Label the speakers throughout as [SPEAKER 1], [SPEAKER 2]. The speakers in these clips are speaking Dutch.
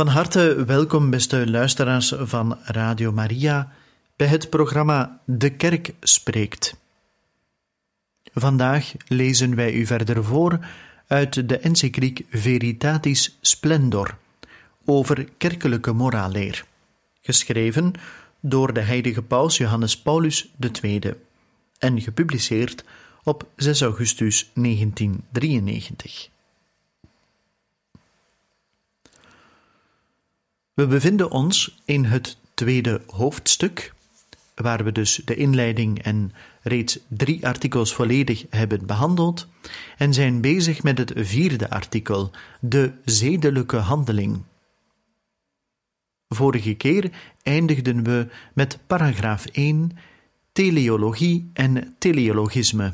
[SPEAKER 1] Van harte welkom, beste luisteraars van Radio Maria, bij het programma De Kerk Spreekt. Vandaag lezen wij u verder voor uit de encycliek Veritatis Splendor over kerkelijke moraalleer, geschreven door de heilige paus Johannes Paulus II en gepubliceerd op 6 augustus 1993. We bevinden ons in het tweede hoofdstuk, waar we dus de inleiding en reeds drie artikels volledig hebben behandeld, en zijn bezig met het vierde artikel, de zedelijke handeling. Vorige keer eindigden we met paragraaf 1, teleologie en teleologisme,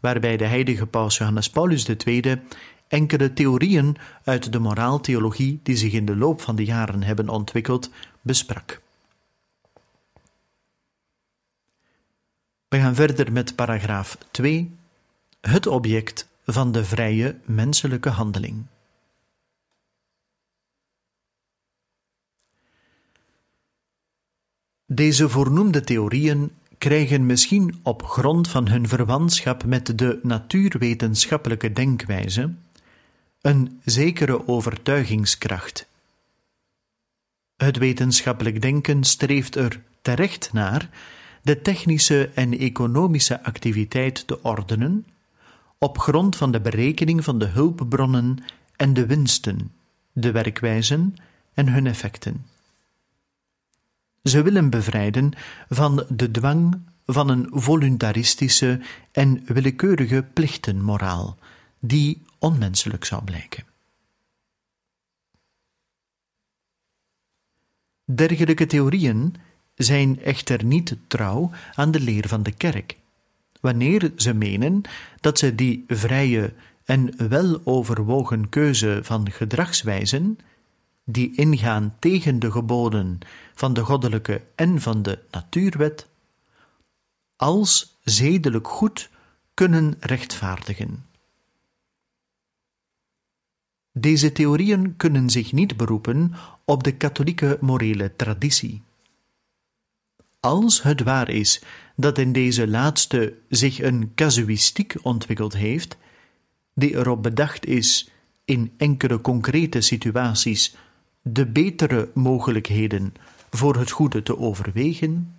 [SPEAKER 1] waarbij de heilige paus Johannes Paulus II enkele theorieën uit de moraaltheologie die zich in de loop van de jaren hebben ontwikkeld, besprak. We gaan verder met paragraaf 2, het object van de vrije menselijke handeling. Deze voornoemde theorieën krijgen misschien op grond van hun verwantschap met de natuurwetenschappelijke denkwijze een zekere overtuigingskracht. Het wetenschappelijk denken streeft er terecht naar de technische en economische activiteit te ordenen op grond van de berekening van de hulpbronnen en de winsten, de werkwijzen en hun effecten. Ze willen bevrijden van de dwang van een voluntaristische en willekeurige plichtenmoraal, die onmenselijk zou blijken. Dergelijke theorieën zijn echter niet trouw aan de leer van de kerk, wanneer ze menen dat ze die vrije en weloverwogen keuze van gedragswijzen, die ingaan tegen de geboden van de goddelijke en van de natuurwet, als zedelijk goed kunnen rechtvaardigen. Deze theorieën kunnen zich niet beroepen op de katholieke morele traditie. Als het waar is dat in deze laatste zich een casuïstiek ontwikkeld heeft, die erop bedacht is in enkele concrete situaties de betere mogelijkheden voor het goede te overwegen,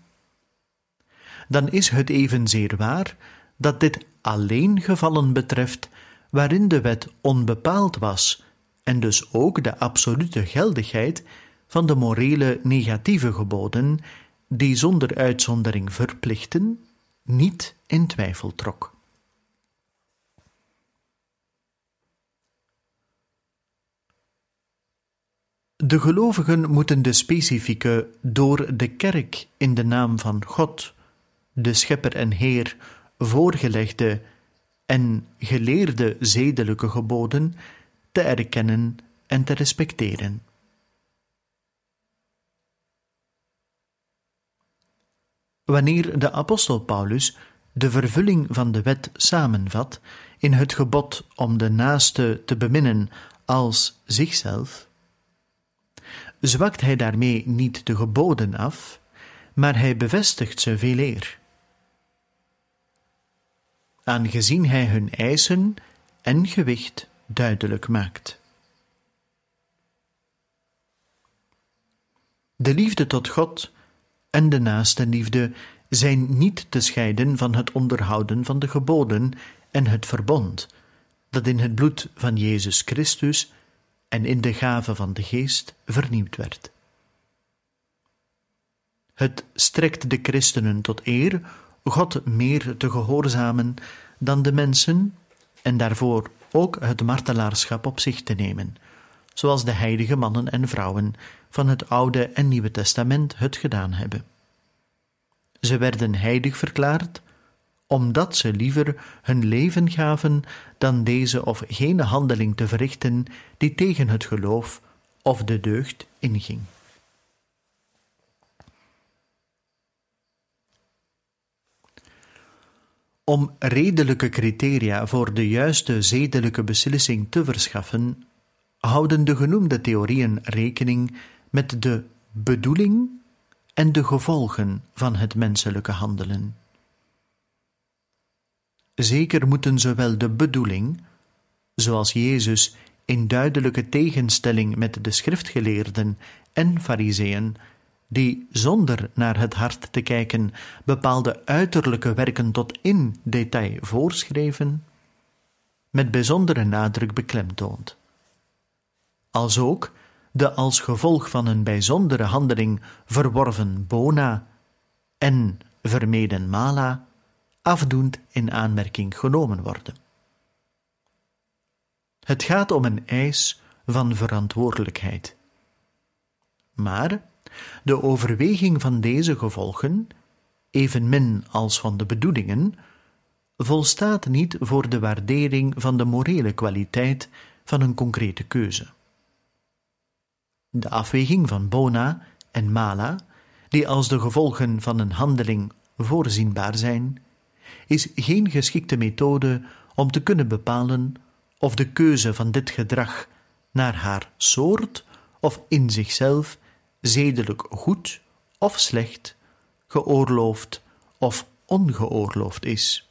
[SPEAKER 1] dan is het evenzeer waar dat dit alleen gevallen betreft waarin de wet onbepaald was en dus ook de absolute geldigheid van de morele negatieve geboden, die zonder uitzondering verplichten, niet in twijfel trok. De gelovigen moeten de specifieke, door de kerk in de naam van God, de Schepper en Heer, voorgelegde en geleerde zedelijke geboden te erkennen en te respecteren. Wanneer de apostel Paulus de vervulling van de wet samenvat in het gebod om de naaste te beminnen als zichzelf, zwakt hij daarmee niet de geboden af, maar hij bevestigt ze veel eer. Aangezien hij hun eisen en gewicht duidelijk maakt. De liefde tot God en de naaste liefde zijn niet te scheiden van het onderhouden van de geboden en het verbond, dat in het bloed van Jezus Christus en in de gave van de Geest vernieuwd werd. Het strekt de christenen tot eer God meer te gehoorzamen dan de mensen en daarvoor ook het martelaarschap op zich te nemen, zoals de heilige mannen en vrouwen van het Oude en Nieuwe Testament het gedaan hebben. Ze werden heilig verklaard, omdat ze liever hun leven gaven dan deze of gene handeling te verrichten die tegen het geloof of de deugd inging. Om redelijke criteria voor de juiste zedelijke beslissing te verschaffen, houden de genoemde theorieën rekening met de bedoeling en de gevolgen van het menselijke handelen. Zeker moeten zowel de bedoeling, zoals Jezus in duidelijke tegenstelling met de schriftgeleerden en fariseeën, die zonder naar het hart te kijken bepaalde uiterlijke werken tot in detail voorschreven, met bijzondere nadruk beklemtoont. Als ook de als gevolg van een bijzondere handeling verworven bona en vermeden mala afdoend in aanmerking genomen worden. Het gaat om een eis van verantwoordelijkheid. Maar de overweging van deze gevolgen, evenmin als van de bedoelingen, volstaat niet voor de waardering van de morele kwaliteit van een concrete keuze. De afweging van bona en mala, die als de gevolgen van een handeling voorzienbaar zijn, is geen geschikte methode om te kunnen bepalen of de keuze van dit gedrag naar haar soort of in zichzelf zedelijk goed of slecht, geoorloofd of ongeoorloofd is.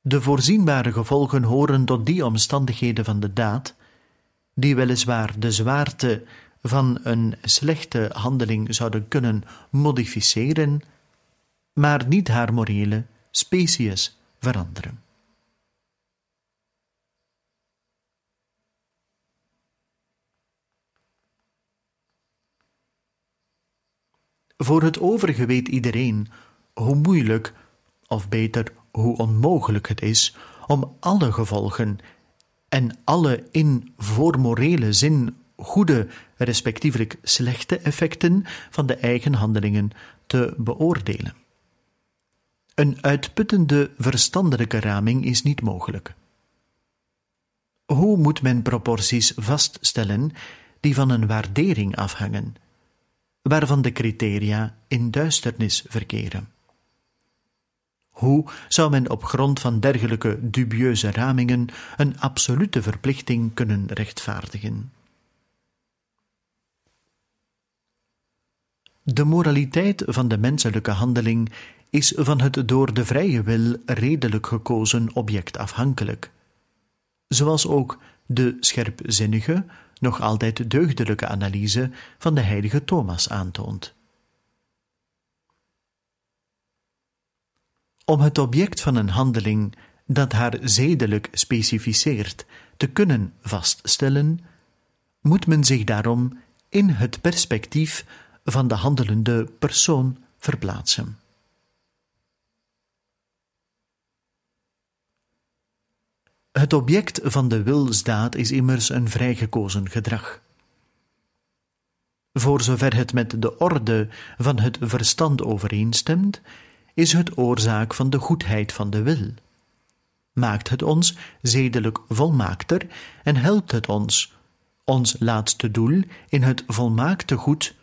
[SPEAKER 1] De voorzienbare gevolgen horen tot die omstandigheden van de daad, die weliswaar de zwaarte van een slechte handeling zouden kunnen modificeren, maar niet haar morele species veranderen. Voor het overige weet iedereen hoe moeilijk, of beter, hoe onmogelijk het is om alle gevolgen en alle in voormorele zin goede, respectievelijk slechte effecten van de eigen handelingen te beoordelen. Een uitputtende verstandelijke raming is niet mogelijk. Hoe moet men proporties vaststellen die van een waardering afhangen, waarvan de criteria in duisternis verkeren? Hoe zou men op grond van dergelijke dubieuze ramingen een absolute verplichting kunnen rechtvaardigen? De moraliteit van de menselijke handeling is van het door de vrije wil redelijk gekozen object afhankelijk, zoals ook de scherpzinnige, nog altijd deugdelijke analyse van de heilige Thomas aantoont. Om het object van een handeling dat haar zedelijk specificeert te kunnen vaststellen, moet men zich daarom in het perspectief van de handelende persoon verplaatsen. Het object van de wilsdaad is immers een vrijgekozen gedrag. Voor zover het met de orde van het verstand overeenstemt, is het oorzaak van de goedheid van de wil. Maakt het ons zedelijk volmaakter en helpt het ons, ons laatste doel in het volmaakte goed,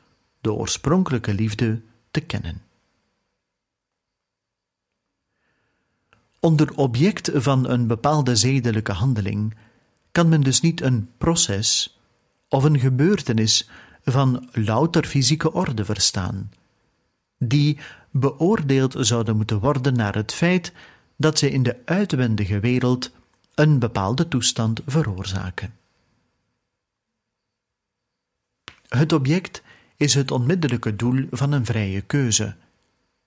[SPEAKER 1] de oorspronkelijke liefde, te kennen. Onder object van een bepaalde zedelijke handeling kan men dus niet een proces of een gebeurtenis van louter fysieke orde verstaan, die beoordeeld zouden moeten worden naar het feit dat ze in de uitwendige wereld een bepaalde toestand veroorzaken. Het object is het onmiddellijke doel van een vrije keuze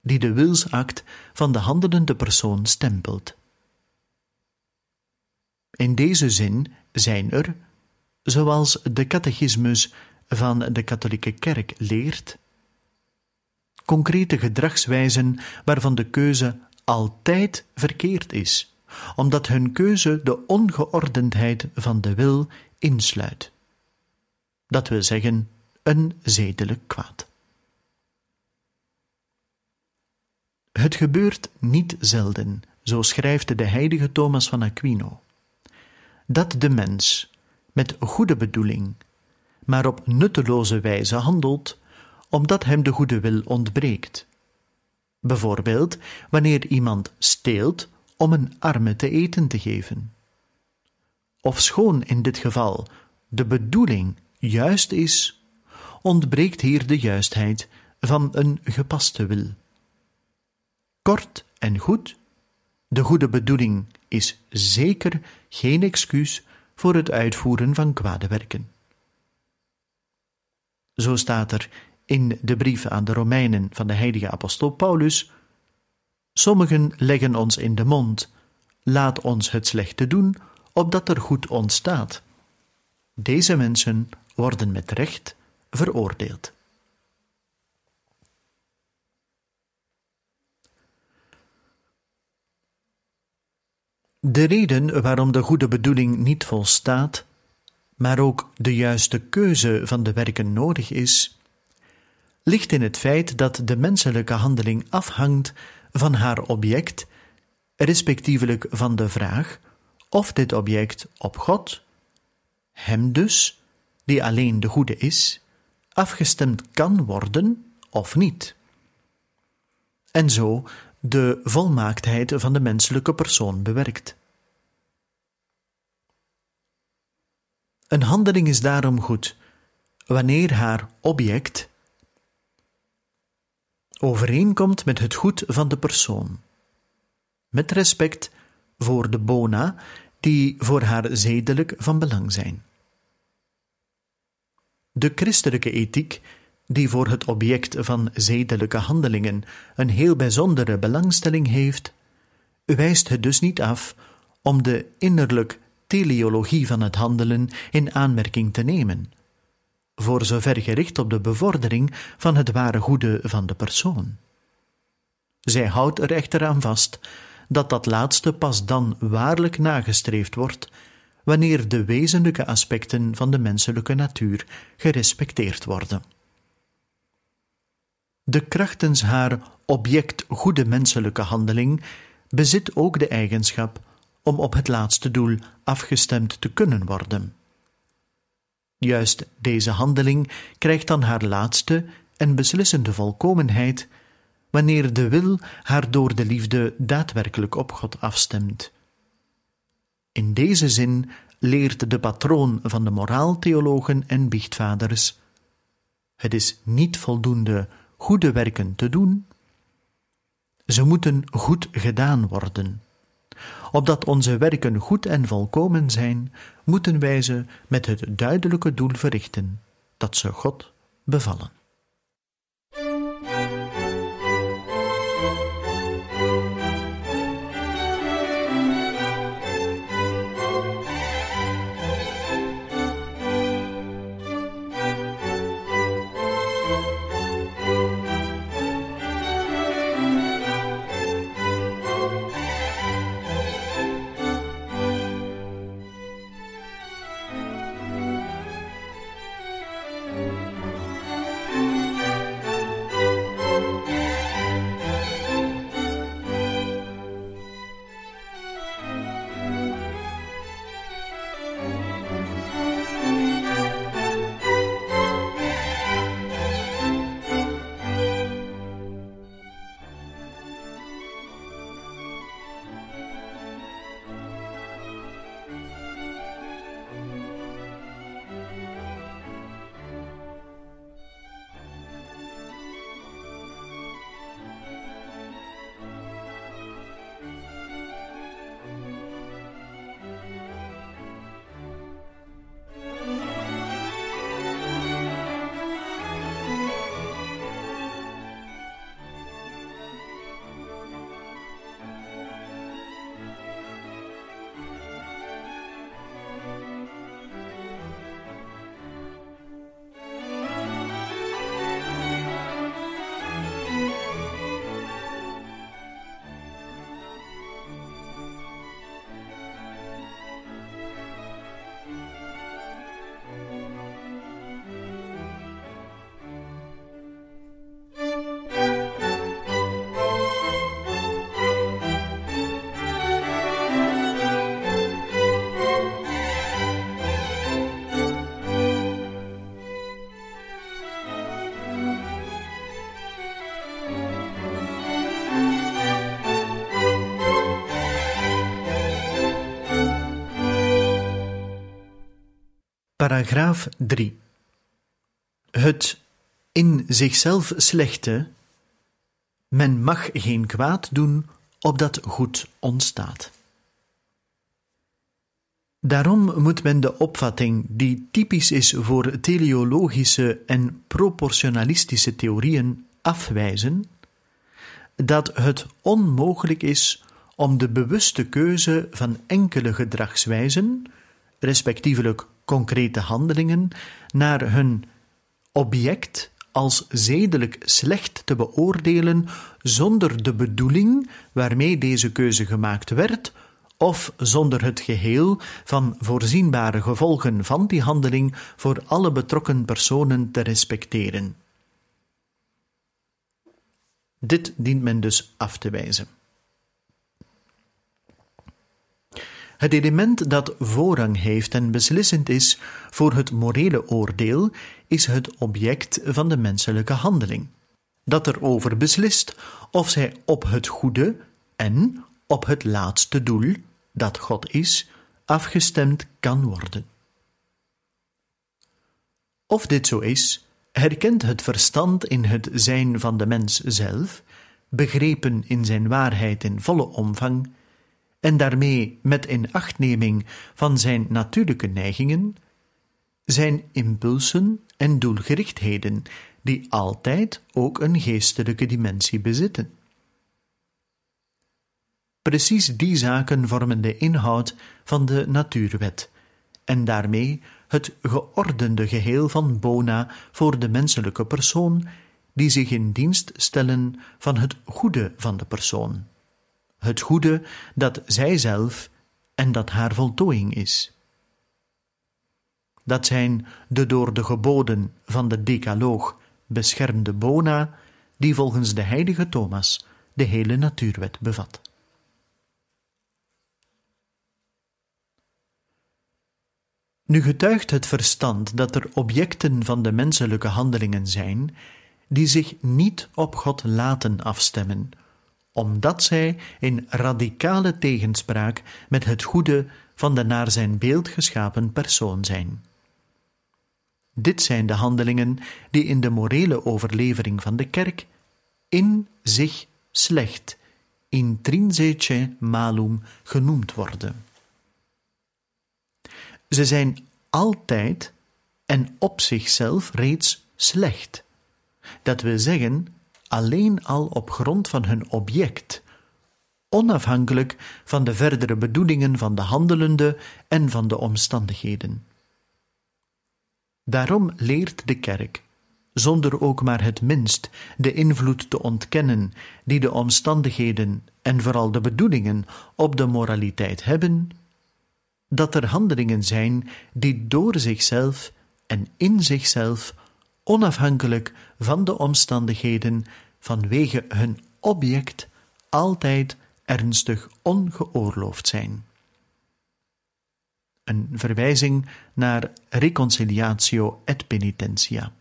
[SPEAKER 1] die de wilsact van de handelende persoon stempelt. In deze zin zijn er, zoals de catechismus van de katholieke kerk leert, concrete gedragswijzen waarvan de keuze altijd verkeerd is, omdat hun keuze de ongeordendheid van de wil insluit. Dat wil zeggen, een zedelijk kwaad. Het gebeurt niet zelden, zo schrijft de heilige Thomas van Aquino, dat de mens met goede bedoeling, maar op nutteloze wijze handelt, omdat hem de goede wil ontbreekt. Bijvoorbeeld wanneer iemand steelt om een arme te eten te geven. Of schoon in dit geval de bedoeling juist is, ontbreekt hier de juistheid van een gepaste wil. Kort en goed, de goede bedoeling is zeker geen excuus voor het uitvoeren van kwade werken. Zo staat er in de brief aan de Romeinen van de heilige apostel Paulus: Sommigen leggen ons in de mond, laat ons het slechte doen, opdat er goed ontstaat. Deze mensen worden met recht veroordeeld. De reden waarom de goede bedoeling niet volstaat, maar ook de juiste keuze van de werken nodig is, ligt in het feit dat de menselijke handeling afhangt van haar object, respectievelijk van de vraag of dit object op God, Hem dus, die alleen de goede is, afgestemd kan worden of niet. En zo de volmaaktheid van de menselijke persoon bewerkt. Een handeling is daarom goed wanneer haar object overeenkomt met het goed van de persoon, met respect voor de bona die voor haar zedelijk van belang zijn. De christelijke ethiek, die voor het object van zedelijke handelingen een heel bijzondere belangstelling heeft, wijst het dus niet af om de innerlijk teleologie van het handelen in aanmerking te nemen, voor zover gericht op de bevordering van het ware goede van de persoon. Zij houdt er echter aan vast dat dat laatste pas dan waarlijk nagestreefd wordt wanneer de wezenlijke aspecten van de menselijke natuur gerespecteerd worden. De krachtens haar object goede menselijke handeling bezit ook de eigenschap om op het laatste doel afgestemd te kunnen worden. Juist deze handeling krijgt dan haar laatste en beslissende volkomenheid wanneer de wil haar door de liefde daadwerkelijk op God afstemt. In deze zin leert de patroon van de moraaltheologen en biechtvaders: het is niet voldoende goede werken te doen, ze moeten goed gedaan worden. Opdat onze werken goed en volkomen zijn, moeten wij ze met het duidelijke doel verrichten dat ze God bevallen. Paragraaf 3. Het in zichzelf slechte, men mag geen kwaad doen opdat goed ontstaat. Daarom moet men de opvatting die typisch is voor teleologische en proportionalistische theorieën afwijzen, dat het onmogelijk is om de bewuste keuze van enkele gedragswijzen, respectievelijk concrete handelingen, naar hun object als zedelijk slecht te beoordelen zonder de bedoeling waarmee deze keuze gemaakt werd, of zonder het geheel van voorzienbare gevolgen van die handeling voor alle betrokken personen te respecteren. Dit dient men dus af te wijzen. Het element dat voorrang heeft en beslissend is voor het morele oordeel, is het object van de menselijke handeling, dat erover beslist of zij op het goede en op het laatste doel, dat God is, afgestemd kan worden. Of dit zo is, herkent het verstand in het zijn van de mens zelf, begrepen in zijn waarheid in volle omvang, en daarmee met inachtneming van zijn natuurlijke neigingen, zijn impulsen en doelgerichtheden, die altijd ook een geestelijke dimensie bezitten. Precies die zaken vormen de inhoud van de natuurwet, en daarmee het geordende geheel van Bona voor de menselijke persoon, die zich in dienst stellen van het goede van de persoon het goede dat zijzelf en dat haar voltooiing is. Dat zijn de door de geboden van de Decaloog beschermde bona, die volgens de heilige Thomas de hele natuurwet bevat. Nu getuigt het verstand dat er objecten van de menselijke handelingen zijn die zich niet op God laten afstemmen, omdat zij in radicale tegenspraak met het goede van de naar zijn beeld geschapen persoon zijn. Dit zijn de handelingen die in de morele overlevering van de kerk in zich slecht, intrinsece malum, genoemd worden. Ze zijn altijd en op zichzelf reeds slecht. Dat wil zeggen alleen al op grond van hun object, onafhankelijk van de verdere bedoelingen van de handelende en van de omstandigheden. Daarom leert de kerk, zonder ook maar het minst de invloed te ontkennen die de omstandigheden en vooral de bedoelingen op de moraliteit hebben, dat er handelingen zijn die door zichzelf en in zichzelf onafhankelijk van de omstandigheden vanwege hun object altijd ernstig ongeoorloofd zijn. Een verwijzing naar reconciliatio et penitentia.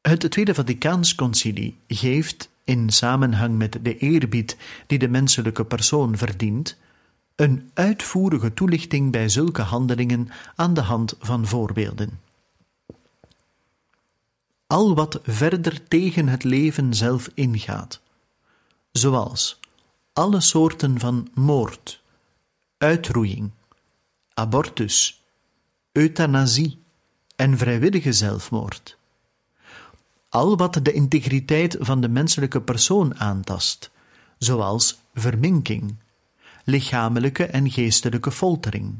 [SPEAKER 1] Het Tweede Vaticaans Concilie geeft, in samenhang met de eerbied die de menselijke persoon verdient, een uitvoerige toelichting bij zulke handelingen aan de hand van voorbeelden. Al wat verder tegen het leven zelf ingaat, zoals alle soorten van moord, uitroeiing, abortus, euthanasie en vrijwillige zelfmoord. Al wat de integriteit van de menselijke persoon aantast, zoals verminking, lichamelijke en geestelijke foltering,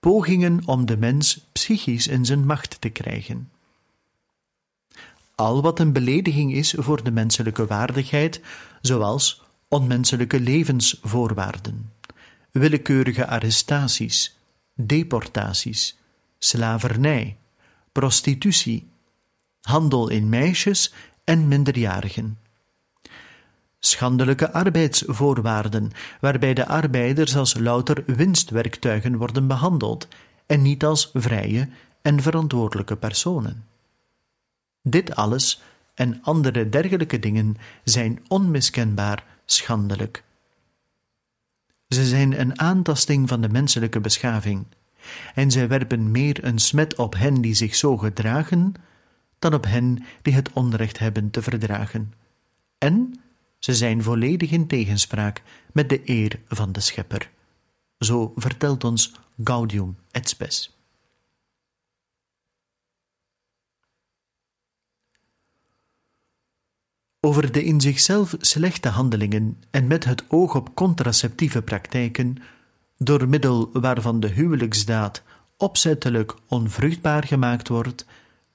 [SPEAKER 1] pogingen om de mens psychisch in zijn macht te krijgen. Al wat een belediging is voor de menselijke waardigheid, zoals onmenselijke levensvoorwaarden, willekeurige arrestaties, deportaties, slavernij, prostitutie, handel in meisjes en minderjarigen schandelijke arbeidsvoorwaarden, waarbij de arbeiders als louter winstwerktuigen worden behandeld en niet als vrije en verantwoordelijke personen. Dit alles en andere dergelijke dingen zijn onmiskenbaar schandelijk. Ze zijn een aantasting van de menselijke beschaving, en zij werpen meer een smet op hen die zich zo gedragen, dan op hen die het onrecht hebben te verdragen. En ze zijn volledig in tegenspraak met de eer van de Schepper. Zo vertelt ons Gaudium et Spes. Over de in zichzelf slechte handelingen en met het oog op contraceptieve praktijken, door middel waarvan de huwelijksdaad opzettelijk onvruchtbaar gemaakt wordt,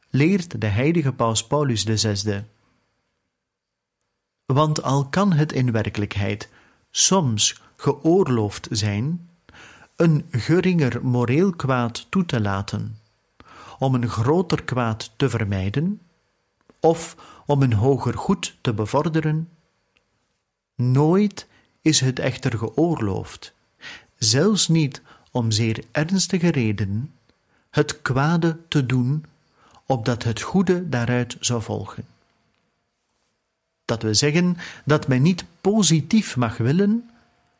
[SPEAKER 1] leert de heilige paus Paulus VI. Want al kan het in werkelijkheid soms geoorloofd zijn een geringer moreel kwaad toe te laten, om een groter kwaad te vermijden, of om een hoger goed te bevorderen? Nooit is het echter geoorloofd, zelfs niet om zeer ernstige redenen, het kwade te doen, opdat het goede daaruit zou volgen. Dat we zeggen dat men niet positief mag willen,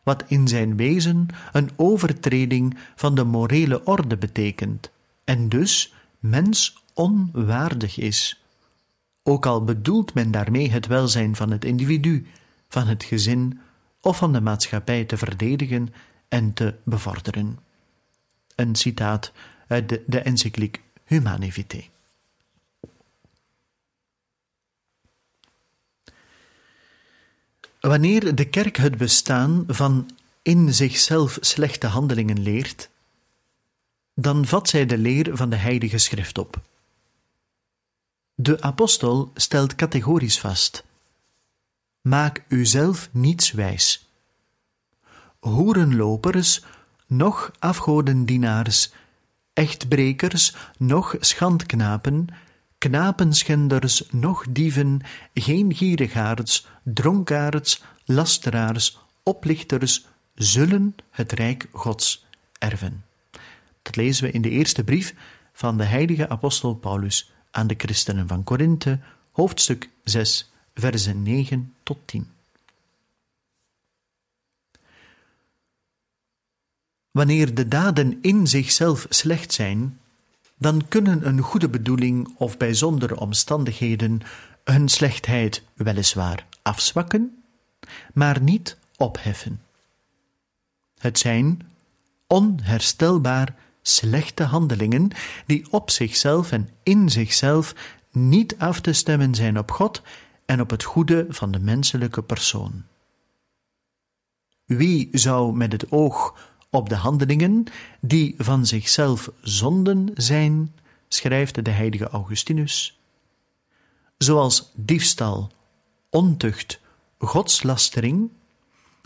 [SPEAKER 1] wat in zijn wezen een overtreding van de morele orde betekent, en dus mens onwaardig is ook al bedoelt men daarmee het welzijn van het individu, van het gezin of van de maatschappij te verdedigen en te bevorderen. Een citaat uit de, de encycliek Humane Wanneer de kerk het bestaan van in zichzelf slechte handelingen leert, dan vat zij de leer van de Heilige Schrift op. De apostel stelt categorisch vast: Maak uzelf niets wijs. Hoerenlopers, noch afgodendienaars, echtbrekers, noch schandknapen, knapenschenders, noch dieven, geen gierigaards, dronkaards, lasteraars, oplichters, zullen het rijk Gods erven. Dat lezen we in de eerste brief van de heilige apostel Paulus aan de christenen van Korinthe, hoofdstuk 6, versen 9 tot 10. Wanneer de daden in zichzelf slecht zijn, dan kunnen een goede bedoeling of bijzondere omstandigheden hun slechtheid weliswaar afzwakken, maar niet opheffen. Het zijn onherstelbaar slechte handelingen die op zichzelf en in zichzelf niet af te stemmen zijn op God en op het goede van de menselijke persoon. Wie zou met het oog op de handelingen die van zichzelf zonden zijn, schrijft de heilige Augustinus, zoals diefstal, ontucht, godslastering,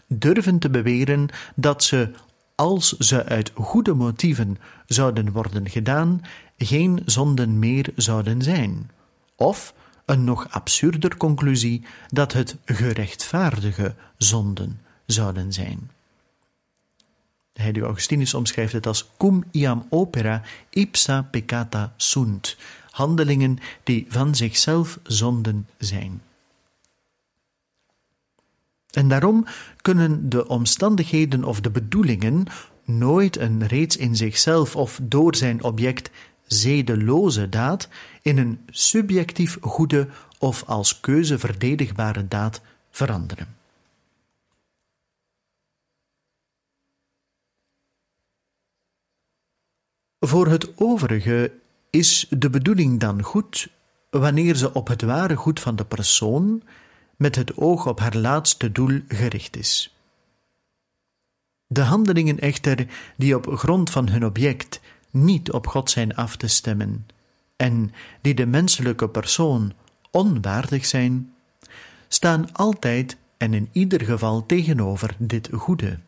[SPEAKER 1] durven te beweren dat ze als ze uit goede motieven zouden worden gedaan, geen zonden meer zouden zijn. Of een nog absurder conclusie dat het gerechtvaardige zonden zouden zijn. De heilige Augustinus omschrijft het als cum iam opera ipsa peccata sunt, handelingen die van zichzelf zonden zijn. En daarom kunnen de omstandigheden of de bedoelingen nooit een reeds in zichzelf of door zijn object zedeloze daad in een subjectief goede of als keuze verdedigbare daad veranderen. Voor het overige is de bedoeling dan goed wanneer ze op het ware goed van de persoon met het oog op haar laatste doel gericht is. De handelingen echter die op grond van hun object niet op God zijn af te stemmen en die de menselijke persoon onwaardig zijn, staan altijd en in ieder geval tegenover dit goede.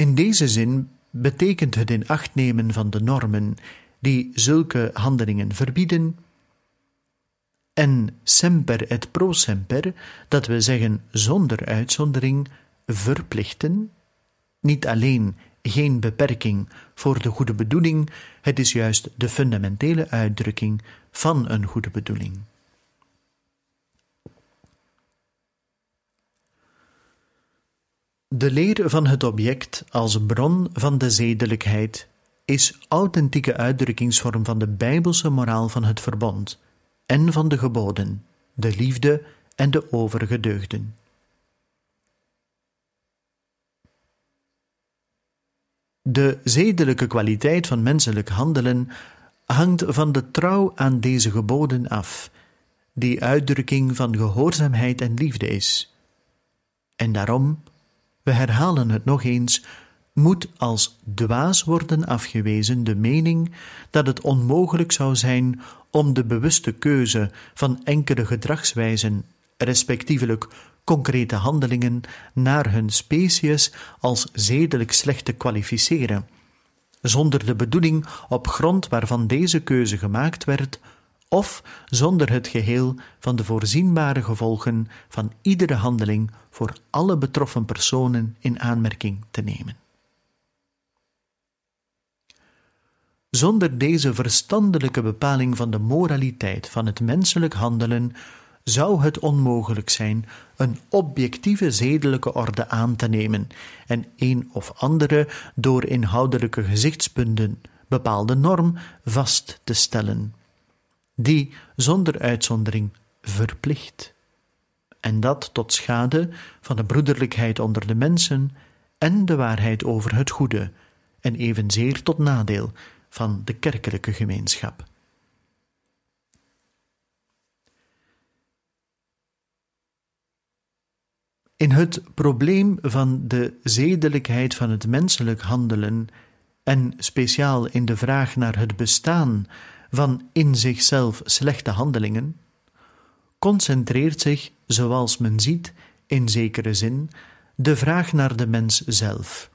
[SPEAKER 1] In deze zin betekent het in acht nemen van de normen die zulke handelingen verbieden en semper et pro semper, dat we zeggen zonder uitzondering, verplichten, niet alleen geen beperking voor de goede bedoeling, het is juist de fundamentele uitdrukking van een goede bedoeling. De leer van het object als bron van de zedelijkheid is authentieke uitdrukkingsvorm van de bijbelse moraal van het verbond en van de geboden, de liefde en de overige deugden. De zedelijke kwaliteit van menselijk handelen hangt van de trouw aan deze geboden af, die uitdrukking van gehoorzaamheid en liefde is. En daarom, we herhalen het nog eens, moet als dwaas worden afgewezen de mening dat het onmogelijk zou zijn om de bewuste keuze van enkele gedragswijzen, respectievelijk concrete handelingen, naar hun species als zedelijk slecht te kwalificeren, zonder de bedoeling op grond waarvan deze keuze gemaakt werd, of zonder het geheel van de voorzienbare gevolgen van iedere handeling voor alle betroffen personen in aanmerking te nemen. Zonder deze verstandelijke bepaling van de moraliteit van het menselijk handelen zou het onmogelijk zijn een objectieve zedelijke orde aan te nemen en een of andere door inhoudelijke gezichtspunten bepaalde norm vast te stellen, die zonder uitzondering verplicht. En dat tot schade van de broederlijkheid onder de mensen en de waarheid over het goede, en evenzeer tot nadeel van de kerkelijke gemeenschap. In het probleem van de zedelijkheid van het menselijk handelen en speciaal in de vraag naar het bestaan van in zichzelf slechte handelingen, concentreert zich, zoals men ziet, in zekere zin, de vraag naar de mens zelf,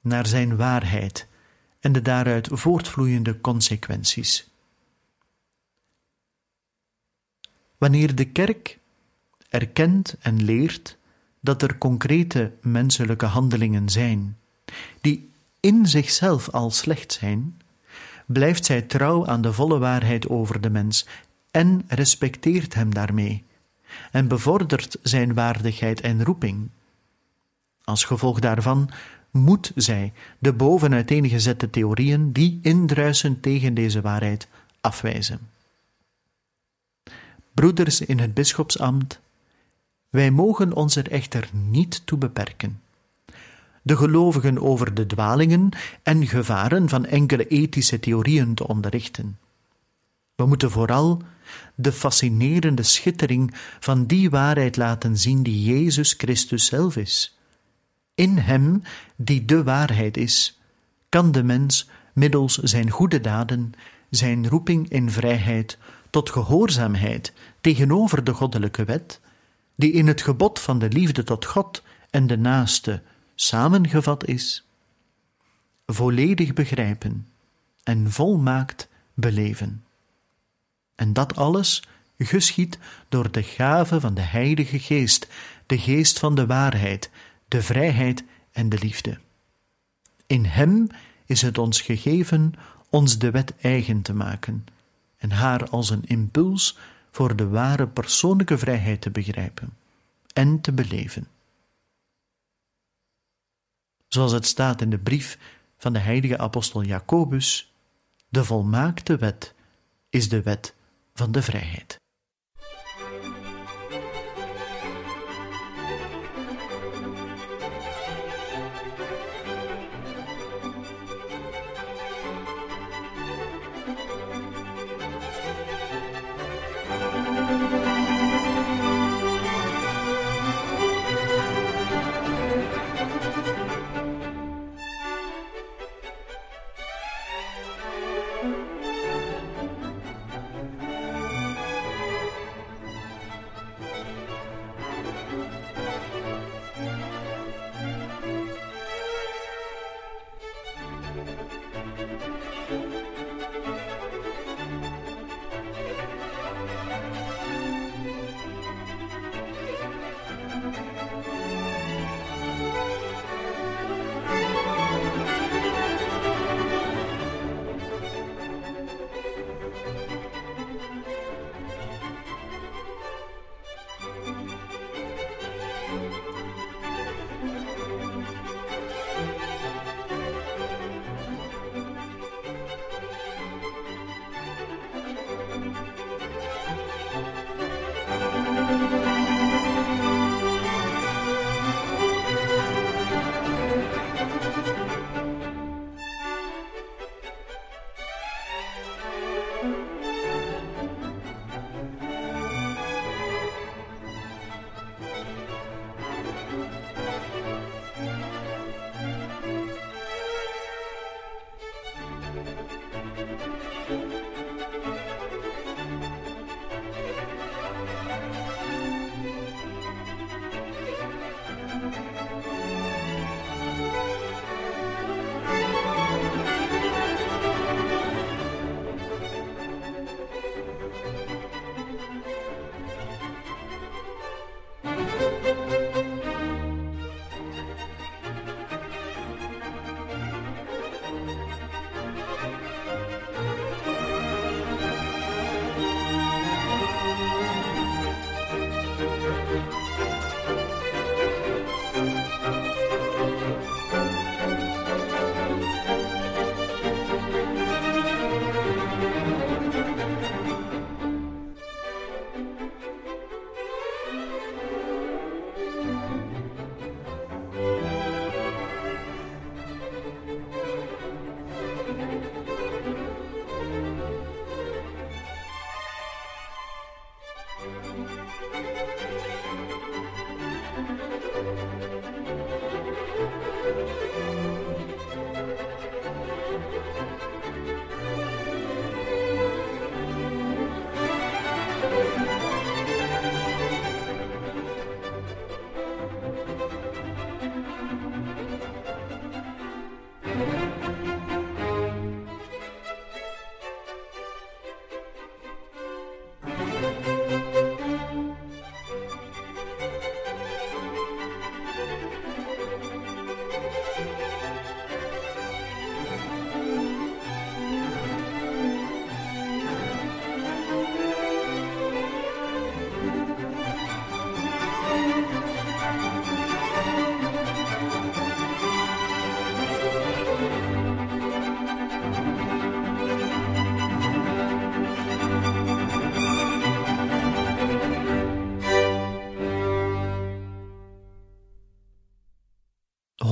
[SPEAKER 1] naar zijn waarheid en de daaruit voortvloeiende consequenties. Wanneer de kerk erkent en leert dat er concrete menselijke handelingen zijn, die in zichzelf al slecht zijn, blijft zij trouw aan de volle waarheid over de mens en respecteert hem daarmee, en bevordert zijn waardigheid en roeping. Als gevolg daarvan moet zij de boven uiteengezette theorieën die indruisen tegen deze waarheid afwijzen. Broeders in het bisschopsambt, wij mogen ons er echter niet toe beperken. De gelovigen over de dwalingen en gevaren van enkele ethische theorieën te onderrichten. We moeten vooral de fascinerende schittering van die waarheid laten zien die Jezus Christus zelf is in Hem, die de waarheid is, kan de mens middels zijn goede daden, zijn roeping in vrijheid tot gehoorzaamheid tegenover de goddelijke wet, die in het gebod van de liefde tot God en de naaste samengevat is, volledig begrijpen en volmaakt beleven. En dat alles geschiet door de gave van de Heilige Geest, de Geest van de waarheid, de vrijheid en de liefde. In Hem is het ons gegeven ons de wet eigen te maken en haar als een impuls voor de ware persoonlijke vrijheid te begrijpen en te beleven. Zoals het staat in de brief van de heilige apostel Jacobus, de volmaakte wet is de wet van de vrijheid.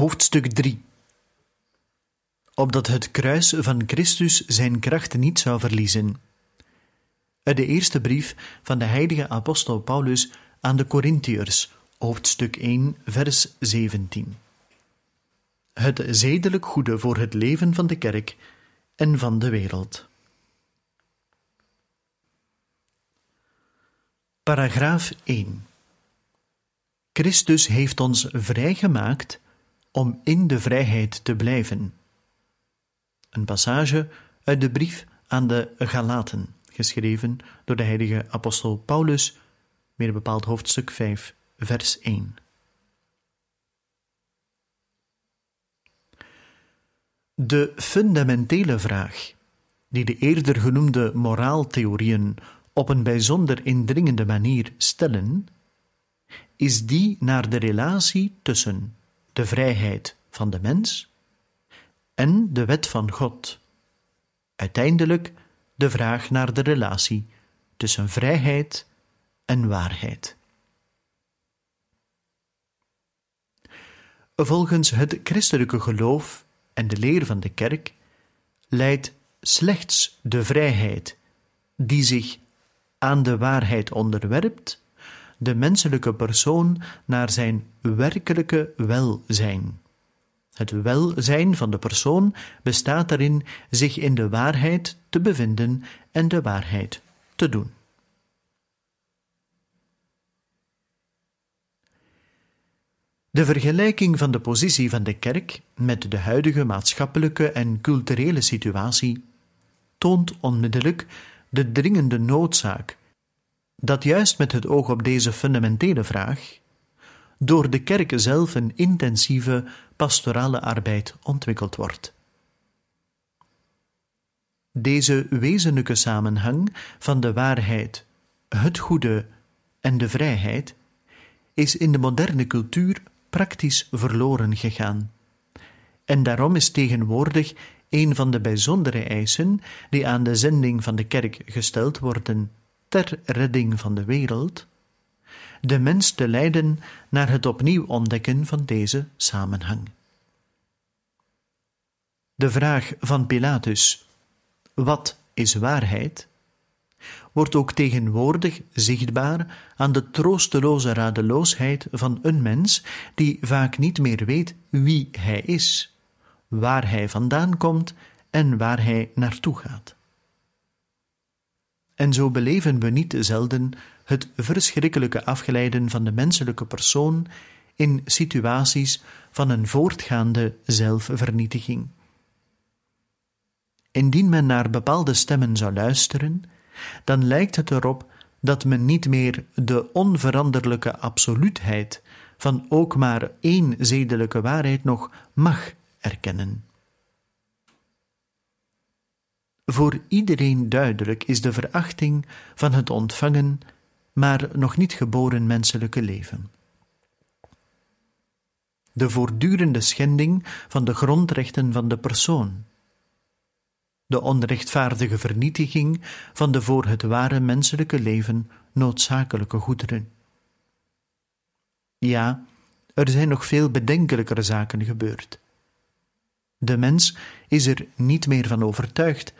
[SPEAKER 1] Hoofdstuk 3 Opdat het kruis van Christus zijn kracht niet zou verliezen. Uit de eerste brief van de heilige apostel Paulus aan de Corinthiërs, hoofdstuk 1, vers 17. Het zedelijk goede voor het leven van de kerk en van de wereld. Paragraaf 1 Christus heeft ons vrijgemaakt om in de vrijheid te blijven. Een passage uit de brief aan de Galaten, geschreven door de heilige apostel Paulus, meer bepaald hoofdstuk 5, vers 1. De fundamentele vraag, die de eerder genoemde moraaltheorieën op een bijzonder indringende manier stellen, is die naar de relatie tussen de vrijheid van de mens en de wet van God. Uiteindelijk de vraag naar de relatie tussen vrijheid en waarheid. Volgens het christelijke geloof en de leer van de kerk leidt slechts de vrijheid die zich aan de waarheid onderwerpt, de menselijke persoon naar zijn werkelijke welzijn. Het welzijn van de persoon bestaat erin zich in de waarheid te bevinden en de waarheid te doen. De vergelijking van de positie van de kerk met de huidige maatschappelijke en culturele situatie toont onmiddellijk de dringende noodzaak dat juist met het oog op deze fundamentele vraag door de kerk zelf een intensieve pastorale arbeid ontwikkeld wordt. Deze wezenlijke samenhang van de waarheid, het goede en de vrijheid is in de moderne cultuur praktisch verloren gegaan. En daarom is tegenwoordig een van de bijzondere eisen die aan de zending van de kerk gesteld worden ter redding van de wereld, de mens te leiden naar het opnieuw ontdekken van deze samenhang. De vraag van Pilatus: wat is waarheid? wordt ook tegenwoordig zichtbaar aan de troosteloze radeloosheid van een mens die vaak niet meer weet wie hij is, waar hij vandaan komt en waar hij naartoe gaat. En zo beleven we niet zelden het verschrikkelijke afgeleiden van de menselijke persoon in situaties van een voortgaande zelfvernietiging. Indien men naar bepaalde stemmen zou luisteren, dan lijkt het erop dat men niet meer de onveranderlijke absoluutheid van ook maar één zedelijke waarheid nog mag erkennen. Voor iedereen duidelijk is de verachting van het ontvangen, maar nog niet geboren menselijke leven. De voortdurende schending van de grondrechten van de persoon, de onrechtvaardige vernietiging van de voor het ware menselijke leven noodzakelijke goederen. Ja, er zijn nog veel bedenkelijkere zaken gebeurd. De mens is er niet meer van overtuigd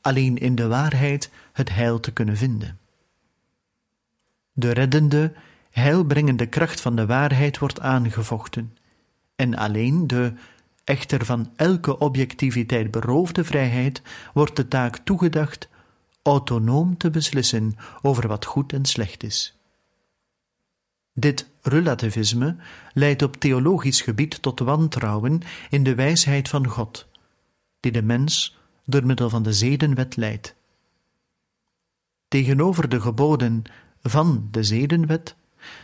[SPEAKER 1] alleen in de waarheid het heil te kunnen vinden. De reddende, heilbrengende kracht van de waarheid wordt aangevochten, en alleen de echter van elke objectiviteit beroofde vrijheid wordt de taak toegedacht autonoom te beslissen over wat goed en slecht is. Dit relativisme leidt op theologisch gebied tot wantrouwen in de wijsheid van God, die de mens door middel van de zedenwet leidt. Tegenover de geboden van de zedenwet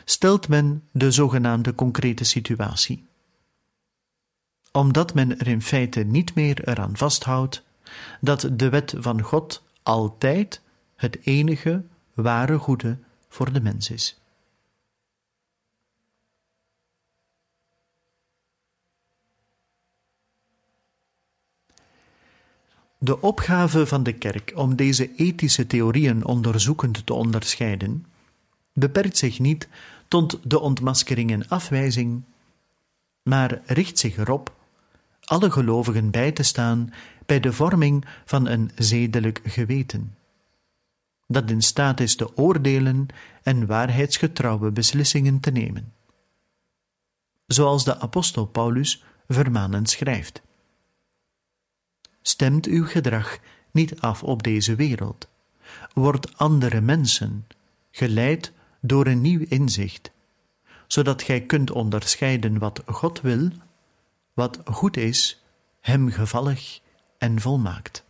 [SPEAKER 1] stelt men de zogenaamde concrete situatie. Omdat men er in feite niet meer eraan vasthoudt dat de wet van God altijd het enige ware goede voor de mens is. De opgave van de kerk om deze ethische theorieën onderzoekend te onderscheiden, beperkt zich niet tot de ontmaskering en afwijzing, maar richt zich erop alle gelovigen bij te staan bij de vorming van een zedelijk geweten, dat in staat is te oordelen en waarheidsgetrouwe beslissingen te nemen. Zoals de apostel Paulus vermanend schrijft. Stemt uw gedrag niet af op deze wereld. Word andere mensen, geleid door een nieuw inzicht, zodat gij kunt onderscheiden wat God wil, wat goed is, hem gevallig en volmaakt.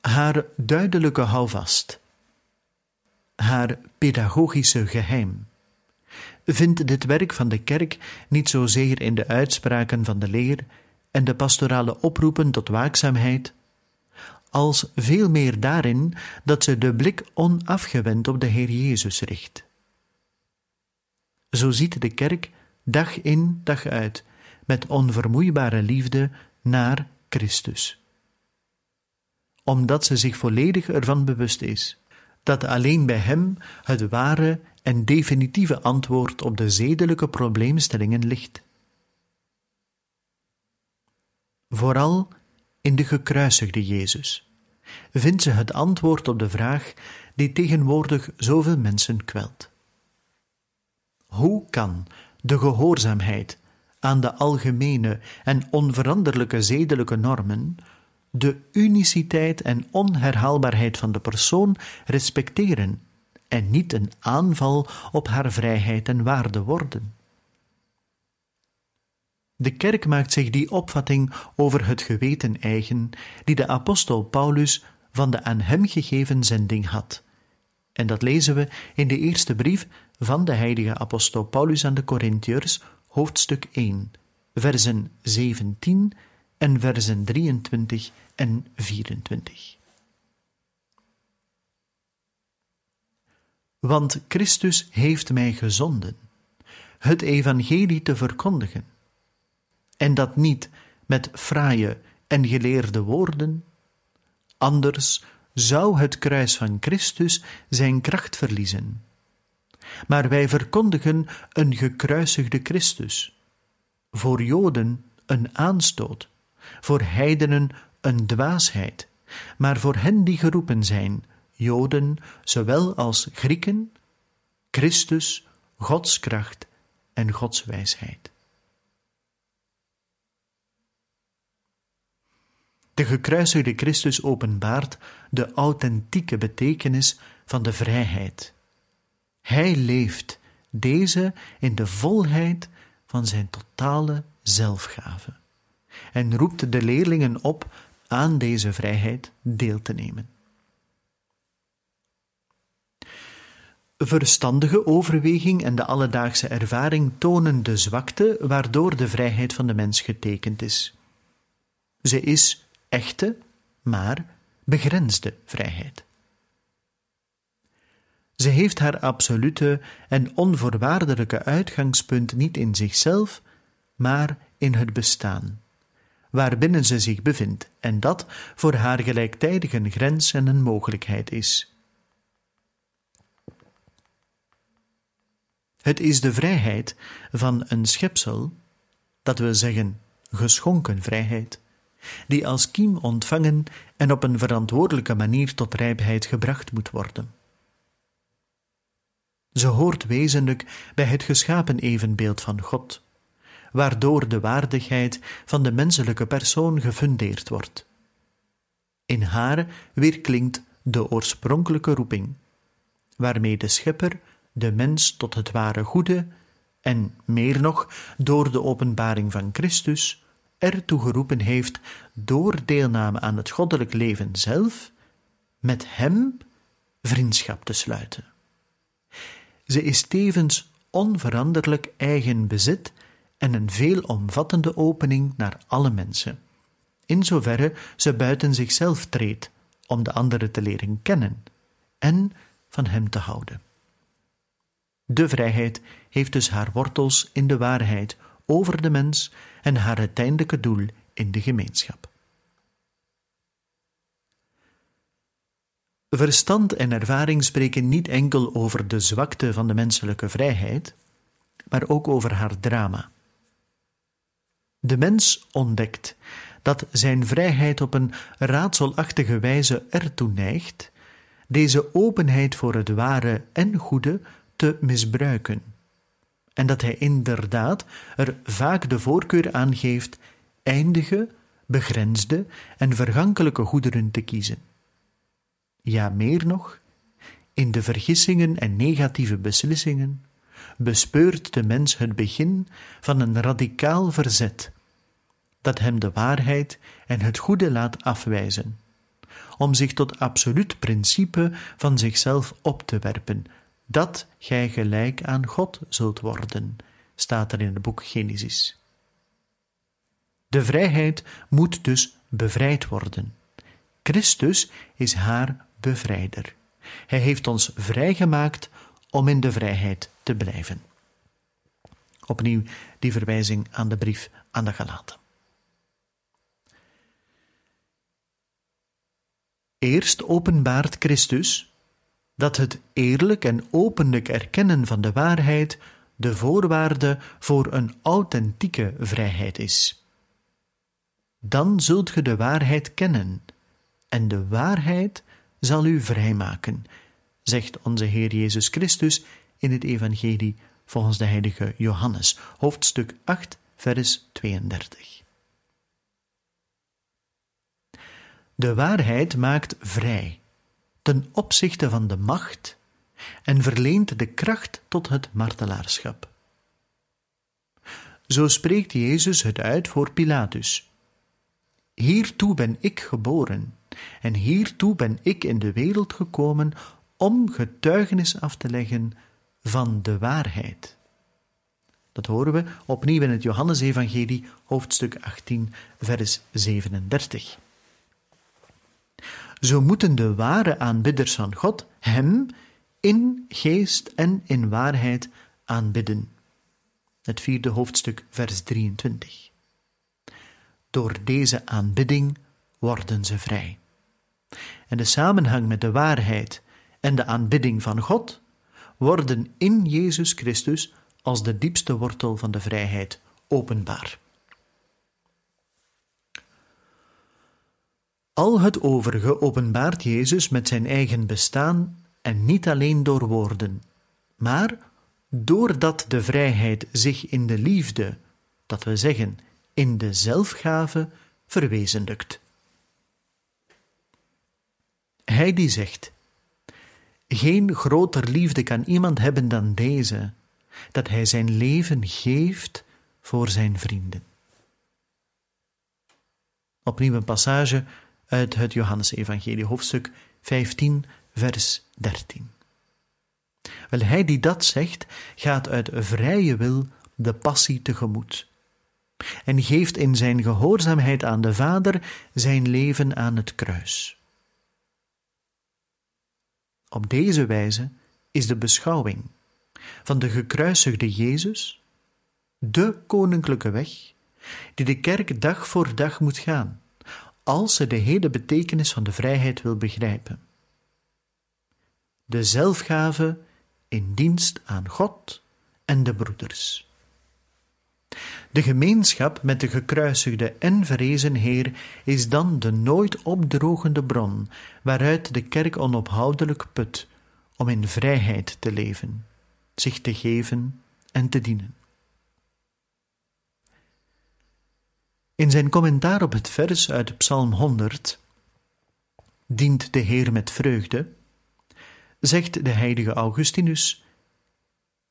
[SPEAKER 1] Haar duidelijke houvast, haar pedagogische geheim, vindt dit werk van de kerk niet zozeer in de uitspraken van de leer en de pastorale oproepen tot waakzaamheid, als veel meer daarin dat ze de blik onafgewend op de Heer Jezus richt. Zo ziet de kerk dag in dag uit met onvermoeibare liefde naar Christus. Omdat ze zich volledig ervan bewust is dat alleen bij Hem het ware en definitieve antwoord op de zedelijke probleemstellingen ligt. Vooral in de gekruisigde Jezus vindt ze het antwoord op de vraag die tegenwoordig zoveel mensen kwelt. Hoe kan de gehoorzaamheid aan de algemene en onveranderlijke zedelijke normen de uniciteit en onherhaalbaarheid van de persoon respecteren en niet een aanval op haar vrijheid en waarde worden? De kerk maakt zich die opvatting over het geweten eigen die de apostel Paulus van de aan hem gegeven zending had. En dat lezen we in de eerste brief van de heilige apostel Paulus aan de Corinthiërs, hoofdstuk 1, versen 17 en versen 23 en 24. Want Christus heeft mij gezonden, het evangelie te verkondigen, en dat niet met fraaie en geleerde woorden, anders zou het kruis van Christus zijn kracht verliezen maar wij verkondigen een gekruisigde Christus. Voor Joden een aanstoot, voor heidenen een dwaasheid, maar voor hen die geroepen zijn, Joden zowel als Grieken, Christus, Gods kracht en Gods wijsheid. De gekruisigde Christus openbaart de authentieke betekenis van de vrijheid hij leeft deze in de volheid van zijn totale zelfgave en roept de leerlingen op aan deze vrijheid deel te nemen. Verstandige overweging en de alledaagse ervaring tonen de zwakte waardoor de vrijheid van de mens getekend is. Ze is echte, maar begrensde vrijheid. Ze heeft haar absolute en onvoorwaardelijke uitgangspunt niet in zichzelf, maar in het bestaan, waarbinnen ze zich bevindt, en dat voor haar gelijktijdig een grens en een mogelijkheid is. Het is de vrijheid van een schepsel, dat wil zeggen geschonken vrijheid, die als kiem ontvangen en op een verantwoordelijke manier tot rijpheid gebracht moet worden. Ze hoort wezenlijk bij het geschapen evenbeeld van God, waardoor de waardigheid van de menselijke persoon gefundeerd wordt. In haar weerklinkt de oorspronkelijke roeping, waarmee de Schepper de mens tot het ware goede en, meer nog, door de openbaring van Christus ertoe geroepen heeft door deelname aan het goddelijk leven zelf, met Hem vriendschap te sluiten. Ze is tevens onveranderlijk eigen bezit en een veelomvattende opening naar alle mensen, in zoverre ze buiten zichzelf treedt om de andere te leren kennen en van hem te houden. De vrijheid heeft dus haar wortels in de waarheid over de mens en haar uiteindelijke doel in de gemeenschap. Verstand en ervaring spreken niet enkel over de zwakte van de menselijke vrijheid, maar ook over haar drama. De mens ontdekt dat zijn vrijheid op een raadselachtige wijze ertoe neigt deze openheid voor het ware en goede te misbruiken, en dat hij inderdaad er vaak de voorkeur aan geeft eindige, begrensde en vergankelijke goederen te kiezen. Ja, meer nog, in de vergissingen en negatieve beslissingen bespeurt de mens het begin van een radicaal verzet, dat hem de waarheid en het goede laat afwijzen, om zich tot absoluut principe van zichzelf op te werpen, dat gij gelijk aan God zult worden, staat er in het boek Genesis. De vrijheid moet dus bevrijd worden. Christus is haar bevrijder. Hij heeft ons vrijgemaakt om in de vrijheid te blijven. Opnieuw die verwijzing aan de brief aan de Galaten. Eerst openbaart Christus dat het eerlijk en openlijk erkennen van de waarheid de voorwaarde voor een authentieke vrijheid is. Dan zult ge de waarheid kennen, en de waarheid zal u vrijmaken, zegt onze Heer Jezus Christus in het Evangelie volgens de heilige Johannes, hoofdstuk 8, vers 32. De waarheid maakt vrij, ten opzichte van de macht, en verleent de kracht tot het martelaarschap. Zo spreekt Jezus het uit voor Pilatus. Hiertoe ben ik geboren, en hiertoe ben ik in de wereld gekomen om getuigenis af te leggen van de waarheid. Dat horen we opnieuw in het Johannesevangelie, hoofdstuk 18, vers 37. Zo moeten de ware aanbidders van God Hem in geest en in waarheid aanbidden. Het vierde hoofdstuk, vers 23. Door deze aanbidding worden ze vrij. En de samenhang met de waarheid en de aanbidding van God worden in Jezus Christus als de diepste wortel van de vrijheid openbaar. Al het overige openbaart Jezus met zijn eigen bestaan en niet alleen door woorden, maar doordat de vrijheid zich in de liefde, dat we zeggen in de zelfgave, verwezenlijkt. Hij die zegt: Geen groter liefde kan iemand hebben dan deze, dat hij zijn leven geeft voor zijn vrienden. Opnieuw een passage uit het Johannesevangelie, hoofdstuk 15, vers 13. Wel, hij die dat zegt, gaat uit vrije wil de passie tegemoet en geeft in zijn gehoorzaamheid aan de Vader zijn leven aan het kruis. Op deze wijze is de beschouwing van de gekruisigde Jezus de koninklijke weg die de kerk dag voor dag moet gaan, als ze de hele betekenis van de vrijheid wil begrijpen. De zelfgave in dienst aan God en de broeders. De gemeenschap met de gekruisigde en verrezen Heer is dan de nooit opdrogende bron waaruit de kerk onophoudelijk put om in vrijheid te leven, zich te geven en te dienen. In zijn commentaar op het vers uit Psalm 100, Dient de Heer met vreugde, zegt de heilige Augustinus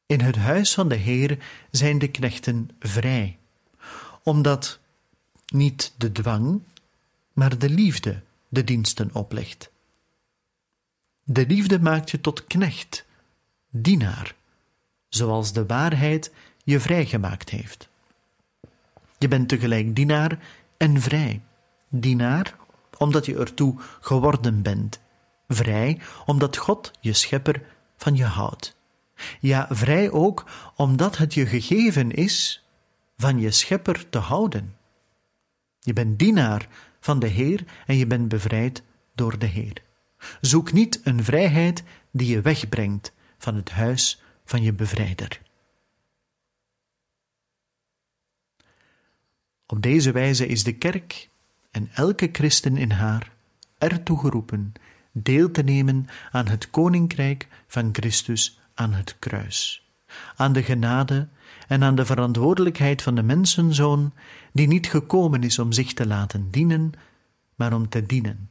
[SPEAKER 1] in het huis van de Heer zijn de knechten vrij, omdat niet de dwang, maar de liefde de diensten oplegt. De liefde maakt je tot knecht, dienaar, zoals de waarheid je vrijgemaakt heeft. Je bent tegelijk dienaar en vrij. Dienaar, omdat je ertoe geworden bent. Vrij, omdat God, je schepper, van je houdt. Ja, vrij ook omdat het je gegeven is van je schepper te houden. Je bent dienaar van de Heer en je bent bevrijd door de Heer. Zoek niet een vrijheid die je wegbrengt van het huis van je bevrijder. Op deze wijze is de kerk en elke christen in haar ertoe geroepen deel te nemen aan het koninkrijk van Christus aan het kruis, aan de genade en aan de verantwoordelijkheid van de mensenzoon, die niet gekomen is om zich te laten dienen, maar om te dienen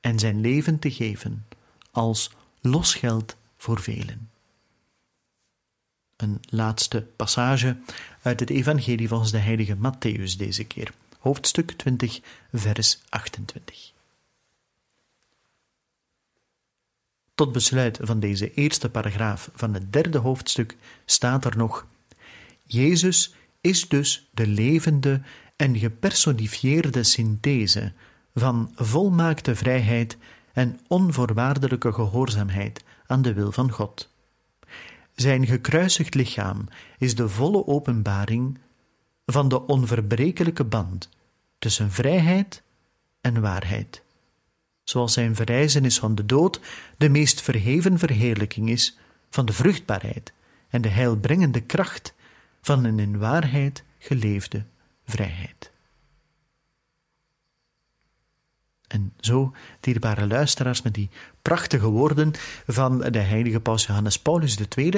[SPEAKER 1] en zijn leven te geven als losgeld voor velen. Een laatste passage uit het Evangelie volgens de heilige Matthäus deze keer, hoofdstuk 20, vers 28. Tot besluit van deze eerste paragraaf van het derde hoofdstuk staat er nog: Jezus is dus de levende en gepersonifieerde synthese van volmaakte vrijheid en onvoorwaardelijke gehoorzaamheid aan de wil van God. Zijn gekruisigd lichaam is de volle openbaring van de onverbrekelijke band tussen vrijheid en waarheid. Zoals zijn verrijzenis van de dood de meest verheven verheerlijking is van de vruchtbaarheid en de heilbrengende kracht van een in waarheid geleefde vrijheid. En zo, dierbare luisteraars, met die prachtige woorden van de heilige paus Johannes Paulus II,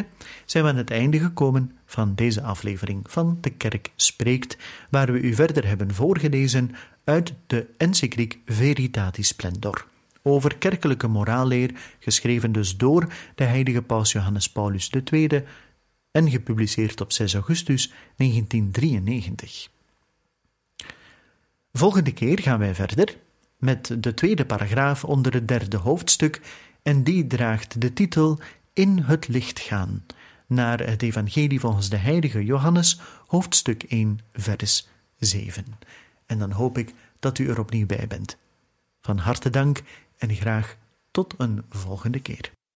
[SPEAKER 1] zijn we aan het einde gekomen van deze aflevering van De Kerk Spreekt, waar we u verder hebben voorgelezen uit de encycliek Veritatis Splendor over kerkelijke moraalleer, geschreven dus door de heilige paus Johannes Paulus II en gepubliceerd op 6 augustus 1993. Volgende keer gaan wij verder met de tweede paragraaf onder het derde hoofdstuk en die draagt de titel In het licht gaan, naar het Evangelie volgens de heilige Johannes, hoofdstuk 1, vers 7. En dan hoop ik dat u er opnieuw bij bent. Van harte dank en graag tot een volgende keer.